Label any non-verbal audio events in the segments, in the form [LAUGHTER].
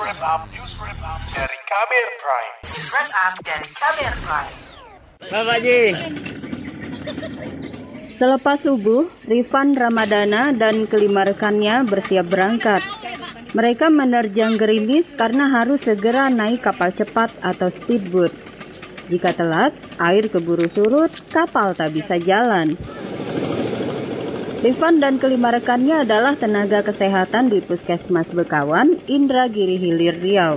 wrap up, news wrap up dari Kamer Prime. Wrap up dari Kamer Prime. Bapak Ji. Selepas subuh, Rifan Ramadana dan kelima rekannya bersiap berangkat. Mereka menerjang gerimis karena harus segera naik kapal cepat atau speedboat. Jika telat, air keburu surut, kapal tak bisa jalan. Rifan dan kelima rekannya adalah tenaga kesehatan di Puskesmas Bekawan, Indra Giri Hilir Riau.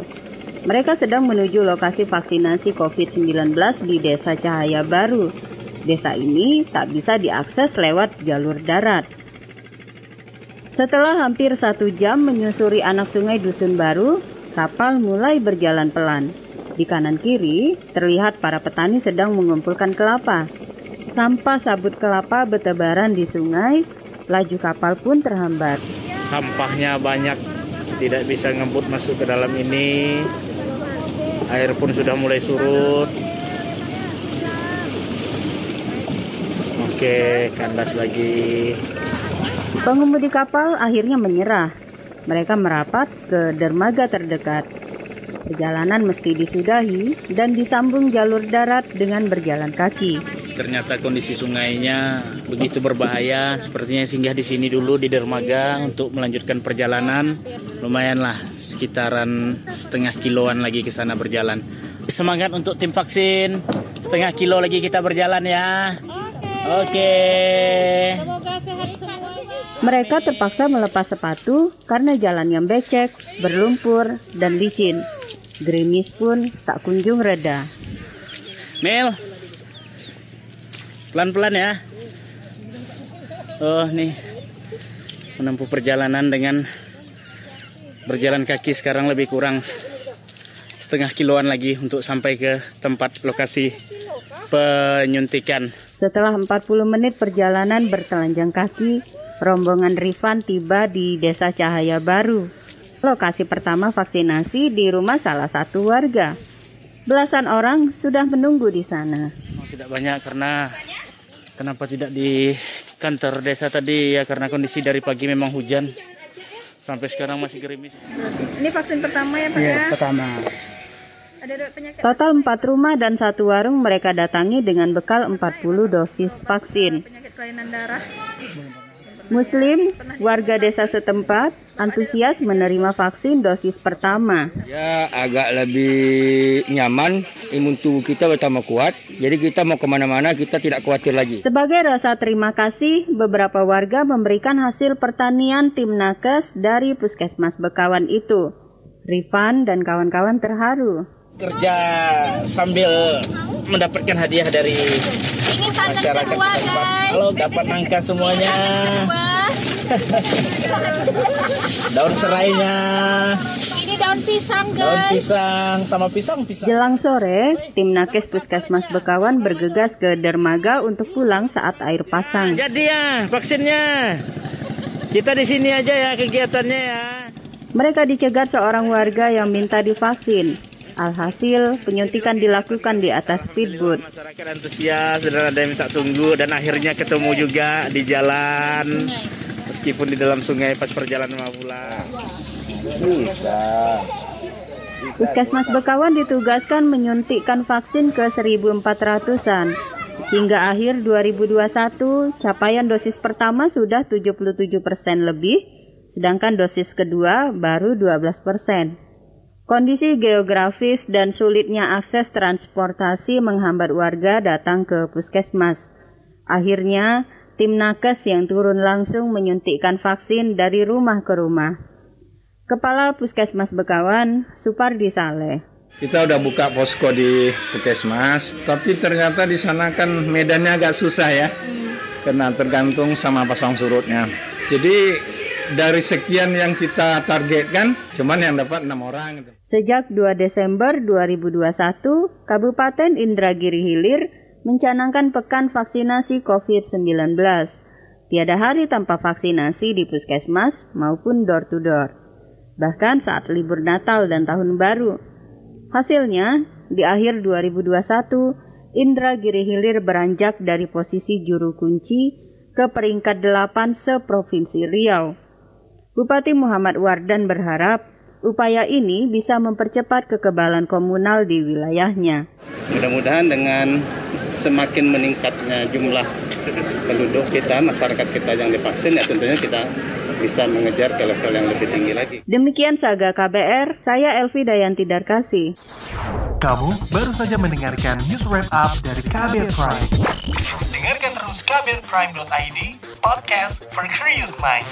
Mereka sedang menuju lokasi vaksinasi COVID-19 di Desa Cahaya Baru. Desa ini tak bisa diakses lewat jalur darat. Setelah hampir satu jam menyusuri anak sungai Dusun Baru, kapal mulai berjalan pelan. Di kanan kiri, terlihat para petani sedang mengumpulkan kelapa. Sampah sabut kelapa bertebaran di sungai, laju kapal pun terhambat. Sampahnya banyak, tidak bisa ngebut masuk ke dalam ini. Air pun sudah mulai surut. Oke, kandas lagi. Pengemudi kapal akhirnya menyerah. Mereka merapat ke dermaga terdekat. Perjalanan mesti disudahi dan disambung jalur darat dengan berjalan kaki. Ternyata kondisi sungainya begitu berbahaya. Sepertinya singgah di sini dulu di dermaga untuk melanjutkan perjalanan. Lumayanlah sekitaran setengah kiloan lagi ke sana berjalan. Semangat untuk tim vaksin. Setengah kilo lagi kita berjalan ya. Oke. Mereka terpaksa melepas sepatu karena jalan yang becek, berlumpur, dan licin. Gerimis pun tak kunjung reda. Mel. Pelan-pelan ya. Oh, nih. Menempuh perjalanan dengan berjalan kaki sekarang lebih kurang setengah kiloan lagi untuk sampai ke tempat lokasi penyuntikan. Setelah 40 menit perjalanan bertelanjang kaki, rombongan Rifan tiba di Desa Cahaya Baru. Lokasi pertama vaksinasi di rumah salah satu warga. Belasan orang sudah menunggu di sana. Oh, tidak banyak karena kenapa tidak di kantor desa tadi ya karena kondisi dari pagi memang hujan sampai sekarang masih gerimis. Ini vaksin pertama ya Pak Iya, ya? pertama. Ada ada penyakit Total 4 rumah dan satu warung mereka datangi dengan bekal 40 dosis vaksin. penyakit kelainan darah. Muslim, warga desa setempat, antusias menerima vaksin dosis pertama. Ya agak lebih nyaman, imun tubuh kita bertambah kuat. Jadi kita mau ke mana-mana kita tidak khawatir lagi. Sebagai rasa terima kasih, beberapa warga memberikan hasil pertanian tim nakes dari Puskesmas Bekawan itu. Rifan dan kawan-kawan terharu. Kerja sambil mendapatkan hadiah dari masyarakat setempat. Halo, dapat nangka semuanya. [LAUGHS] Daun serainya, Ini daun pisang daun guys. pisang sama pisang pisang. Jelang sore, tim nakes Puskesmas Bekawan bergegas ke dermaga untuk pulang saat air pasang. Jadi ya vaksinnya. Kita di sini aja ya kegiatannya ya. Mereka dicegat seorang warga yang minta divaksin. Alhasil, penyuntikan dilakukan di atas speedboat. Masyarakat antusias dan ada yang minta tunggu dan akhirnya ketemu juga di jalan. Meskipun di dalam sungai pas perjalanan mau pulang. Puskesmas Bekawan ditugaskan menyuntikkan vaksin ke 1.400-an. Hingga akhir 2021, capaian dosis pertama sudah 77 persen lebih, sedangkan dosis kedua baru 12 persen. Kondisi geografis dan sulitnya akses transportasi menghambat warga datang ke puskesmas. Akhirnya, tim nakes yang turun langsung menyuntikkan vaksin dari rumah ke rumah. Kepala Puskesmas Bekawan, Supardi Saleh. Kita udah buka posko di Puskesmas, tapi ternyata di sana kan medannya agak susah ya, karena tergantung sama pasang surutnya. Jadi dari sekian yang kita targetkan, cuman yang dapat enam orang. Gitu. Sejak 2 Desember 2021, Kabupaten Indragiri Hilir mencanangkan pekan vaksinasi COVID-19. Tiada hari tanpa vaksinasi di puskesmas maupun door to door. Bahkan saat libur Natal dan Tahun Baru. Hasilnya, di akhir 2021, Indragiri Hilir beranjak dari posisi juru kunci ke peringkat 8 seprovinsi Riau. Bupati Muhammad Wardan berharap upaya ini bisa mempercepat kekebalan komunal di wilayahnya. Mudah-mudahan dengan semakin meningkatnya jumlah penduduk kita, masyarakat kita yang divaksin, ya tentunya kita bisa mengejar ke level yang lebih tinggi lagi. Demikian Saga KBR, saya Elvi Dayanti Darkasi. Kamu baru saja mendengarkan news wrap up dari KBR Prime. Dengarkan terus kbrprime.id, podcast for curious mind.